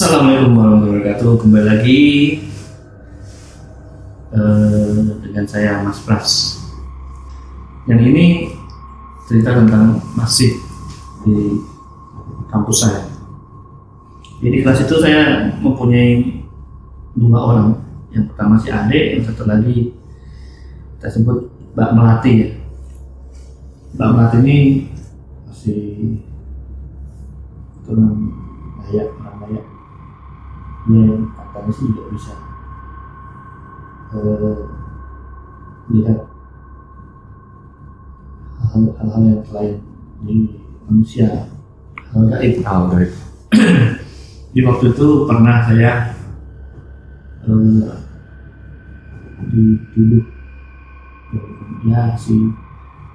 Assalamualaikum warahmatullahi wabarakatuh. Kembali lagi eh, dengan saya Mas Pras. Yang ini cerita tentang masih di kampus saya. Jadi di kelas itu saya mempunyai dua orang. Yang pertama si Ade, yang satu lagi kita sebut Mbak Melati ya. Mbak Melati ini masih keturunan Dayak, Dia katanya sih juga bisa eh, lihat hal- hal-hal yang lain di manusia. Hal gaib. Hal baik. di waktu itu pernah saya eh, dituduh ya si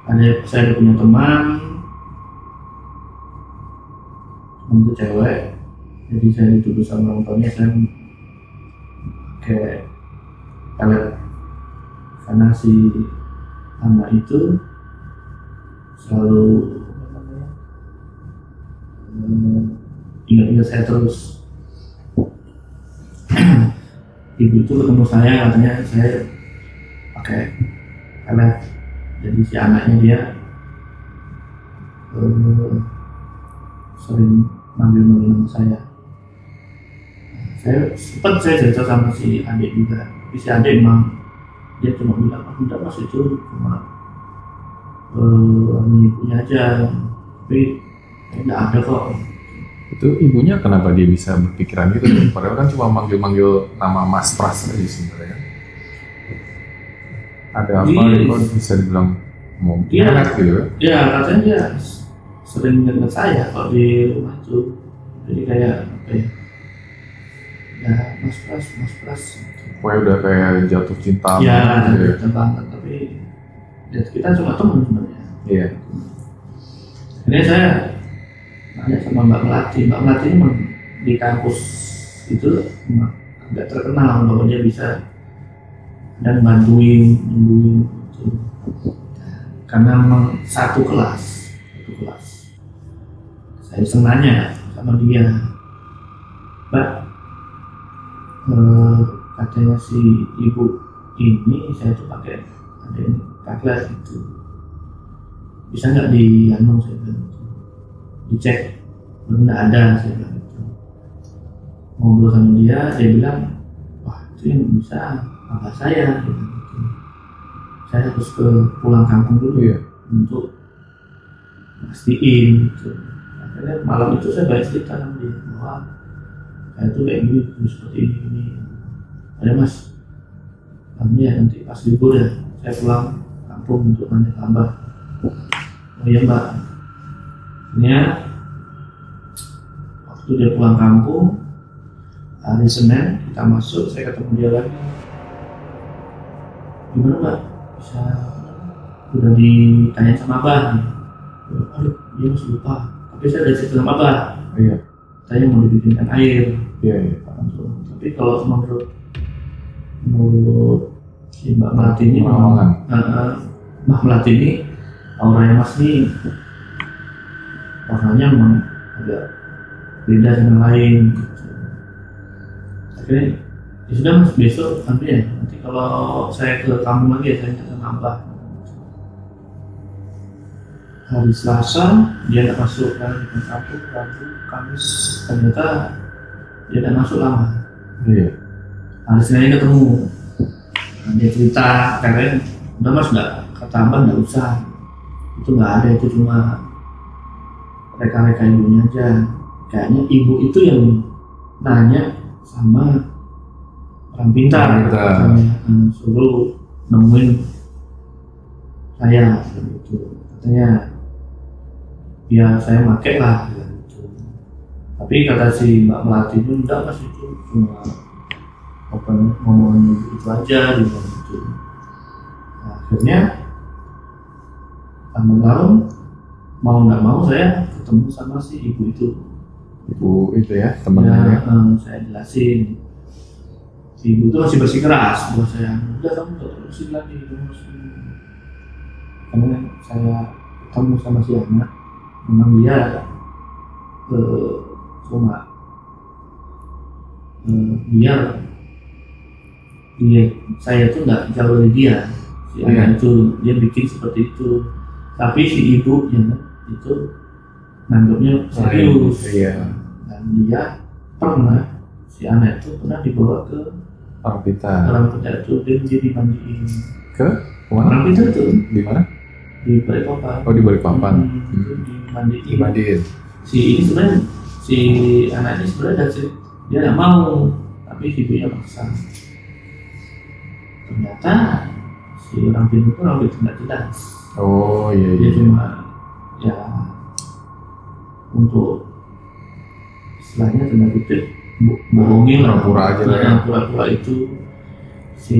ada saya ada punya teman teman itu cewek jadi saya dituduh sama orang tuanya saya kayak pelet karena si anak itu selalu eh, ingat-ingat saya terus. Ibu itu ketemu saya katanya saya pakai pelet jadi si anaknya dia eh, sering manggil-manggil saya saya sempat saya cerita sama si adik juga tapi si adik emang dia cuma bilang ah udah mas itu cuma eh ibunya aja tapi nggak ada kok Itu ibunya kenapa dia bisa berpikiran gitu? Padahal kan cuma manggil-manggil nama Mas Pras aja sebenarnya. kan. Ada apa Iya. kok bisa dibilang mau Iya. melet gitu? ya katanya dia sering ingat saya kalau di rumah itu jadi kayak apa ya ya mas pras mas pras Pokoknya udah kayak jatuh cinta ya gitu ya. gitu banget tapi ya kita cuma teman sebenarnya Iya. Ini saya nanya sama Mbak Melati. Mbak Melati ini di kampus itu agak terkenal bahwa dia bisa dan bantuin, nyembuhin gitu. Karena memang satu kelas, satu kelas. Saya iseng nanya sama dia, Mbak, eh, katanya si ibu ini saya tuh pakai ada ini pakai itu bisa nggak di anu saya bilang gitu. dicek nggak ada saya bilang gitu ngobrol sama dia dia bilang wah itu yang bisa apa saya gitu. saya harus ke pulang kampung dulu Iya. untuk pastiin gitu akhirnya malam itu saya banyak cerita sama dia bahwa saya tuh kayak gini gini, seperti ini ini. Ada mas. Kami ya nanti pas libur ya saya pulang kampung untuk nanya kabar oh iya mbak. Ini ya waktu dia pulang kampung hari Senin kita masuk saya ketemu dia lagi. Gimana mbak? Bisa udah ditanya sama abah? Aduh dia masih lupa. Tapi saya udah cerita sama abah. Iya. Saya mau dibikinkan air Iya. iya. tapi kalau menurut menurut si Mbak Melati ini Pengalaman. eh, eh, Mbak Melati ini auranya Mas ini warnanya memang agak beda dengan lain. Akhirnya ya sudah Mas besok nanti ya nanti kalau saya ke kampung lagi ya saya sama Abah hari Selasa dia tidak masuk kan di kampung Rabu Kamis ternyata dia tidak masuk lama Iya. hari Senin ketemu. Nah, dia cerita katanya udah mas nggak kata abang nggak usah. Itu nggak ada itu cuma reka-reka ibunya aja. Kayaknya ibu itu yang nanya sama orang pintar. Orang pintar. katanya "Hmm, suruh nemuin saya gitu. Katanya ya saya pakai lah gitu. tapi kata si Mbak Melati itu enggak mas itu cuma apa ngomongnya itu aja gitu Nah, akhirnya tahun lalu mau nggak mau saya ketemu sama si ibu itu Ibu itu ya ya, temennya. eh, saya jelasin si ibu itu masih bersikeras buat saya udah kamu nggak terusin lagi kamu ini." karena saya ketemu sama si anak memang dia eh, cuma eh, dia dia saya tuh nggak jauh dari dia si Iya. anak itu dia bikin seperti itu tapi si ibunya itu nanggapnya serius Iya. dan dia pernah si anak itu pernah dibawa ke Orang pintar. orang kerja itu dia dia dimandiin Ke orang pintar tuh Di mana? Di Balikpapan Oh di Balikpapan. Hmm, itu dimandiin Dimandiin. si ini sebenarnya si anak ini sebenarnya dia nggak mau tapi ibunya maksa ternyata si orang pintar itu orang pintar nggak jelas Oh iya dia iya. cuma ya untuk istilahnya tanda kutip bo- bohongin lah Pura-pura aja lah ya. Pura-pura itu si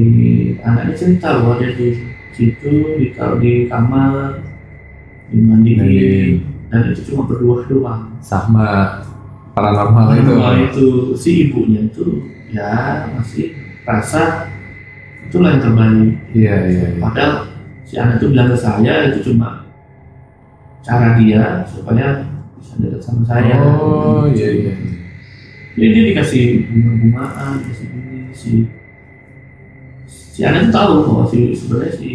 anaknya cerita bahwa dia di situ ditaruh di kamar dimandiin Mandiin. dan itu cuma berdua doang Sama paranormal itu. Itu si ibunya itu ya masih rasa itulah yang terbaik Iya iya. iya. padahal si anak itu bilang ke saya itu cuma cara dia supaya bisa dekat sama saya Oh iya iya. iya. jadi dia dikasih bunga-bungaan dikasih ini si si anak itu tahu bahwa si sebenarnya si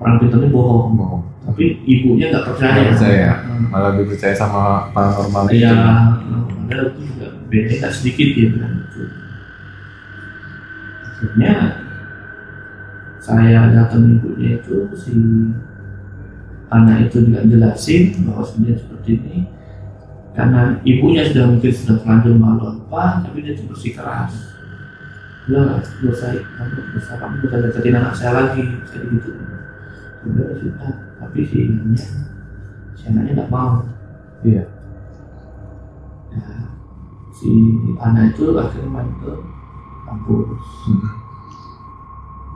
orang pintarnya bohong. Mau tapi ibunya nggak percaya. Nggak percaya. Hmm. malah lebih percaya sama paranormal Iya, padahal itu juga beda nggak sedikit dia bilang itu. Akhirnya saya datang ibunya itu si anak itu juga jelasin bahwa sebenarnya seperti ini. Karena ibunya sudah mungkin sudah terlanjur malu apa tapi dia itu bersikeras udah selesai kamu bisa kamu bisa deketin anak saya lagi kayak gitu. Sudah sudah tapi si ibunya si anaknya nggak mau. Iya. Nah, si anak itu akhirnya main ke kampus. Hmm.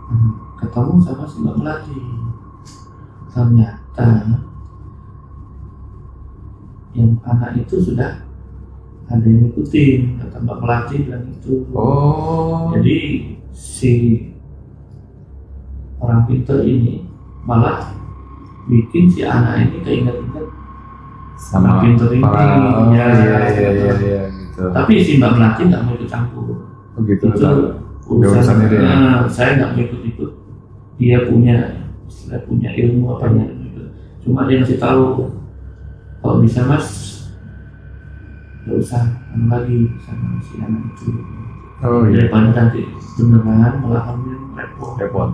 Hmm, ketemu sama si Mbak Melati ternyata yang anak itu sudah ada yang ngikutin kata Mbak Melati bilang itu Oh. jadi si orang pinter ini malah bikin si anak ini keinget-inget sama Orang pintar ini, para oh, ya. iya iya iya iya gitu. tapi si Mbak Melati nggak mau ikut campur Oh gitu. itu Udah urusannya dia. Nah, saya nggak mau ikut ikut dia punya saya punya ilmu apa Hmm. gitu cuma dia ngasih tahu kalau bisa mas nggak usah anu lagi sama si anak itu Oh iya. daripada nanti beneran malah hamil repot Repot.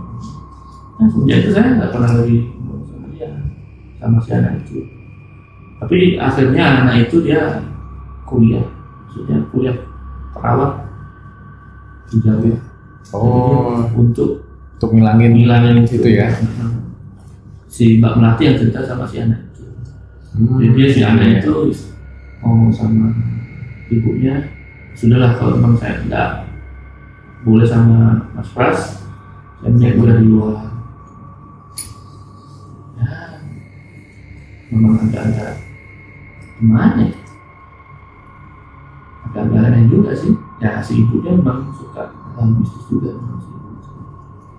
nah semenjak itu saya nggak pernah lagi sama dia sama si anak itu tapi akhirnya anak itu dia kuliah maksudnya kuliah perawat di Jawa Oh, Jadi, untuk untuk ngilangin ngilangin itu ya. si Mbak Melati yang cerita sama si anak itu Hmm, jadi dia si iya, anak iya. itu ngomong sama ibunya sudahlah kalau memang saya tidak boleh sama Mas Pras saya punya kuliah di luar. Ya memang agak-agak gimana ya? Agak-agak juga sih. Ya si ibunya memang suka dalam bisnis juga.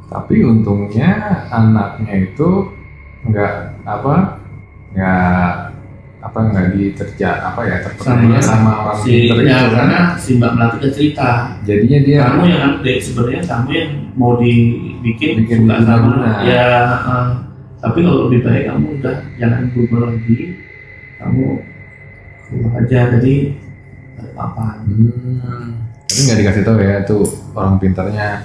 Tapi untungnya anaknya itu nggak apa nggak apa nggak diterja apa ya terpercaya sama orang si pinter ya. kan. karena si Mbak Melati kan cerita. Jadinya dia kamu yang update sebenarnya kamu yang mau dibikin Bikin suka sama guna-guna. ya eh, tapi kalau lebih baik kamu udah jangan berubah lagi. Kamu keluar aja jadi apa Hmm, tapi nggak dikasih tahu ya tuh orang pintarnya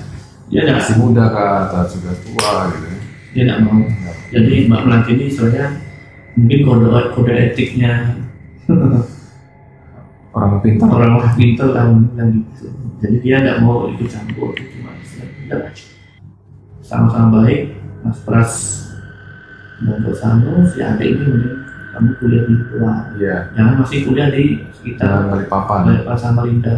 nggak masih muda kah atau sudah tua gitu. dia nggak mau. Jadi Mbak Melati ini istilahnya mungkin kode kode etiknya Orang pintar. orang-orang pintar kan bilang gitu jadi dia nggak mau ikut campur cuma udah sama-sama baik Mas Pras dan Sanu si adik ini mending kamu kuliah di luar Iya. jangan masih kuliah di sekitar balik papan. Balikpapan Samarinda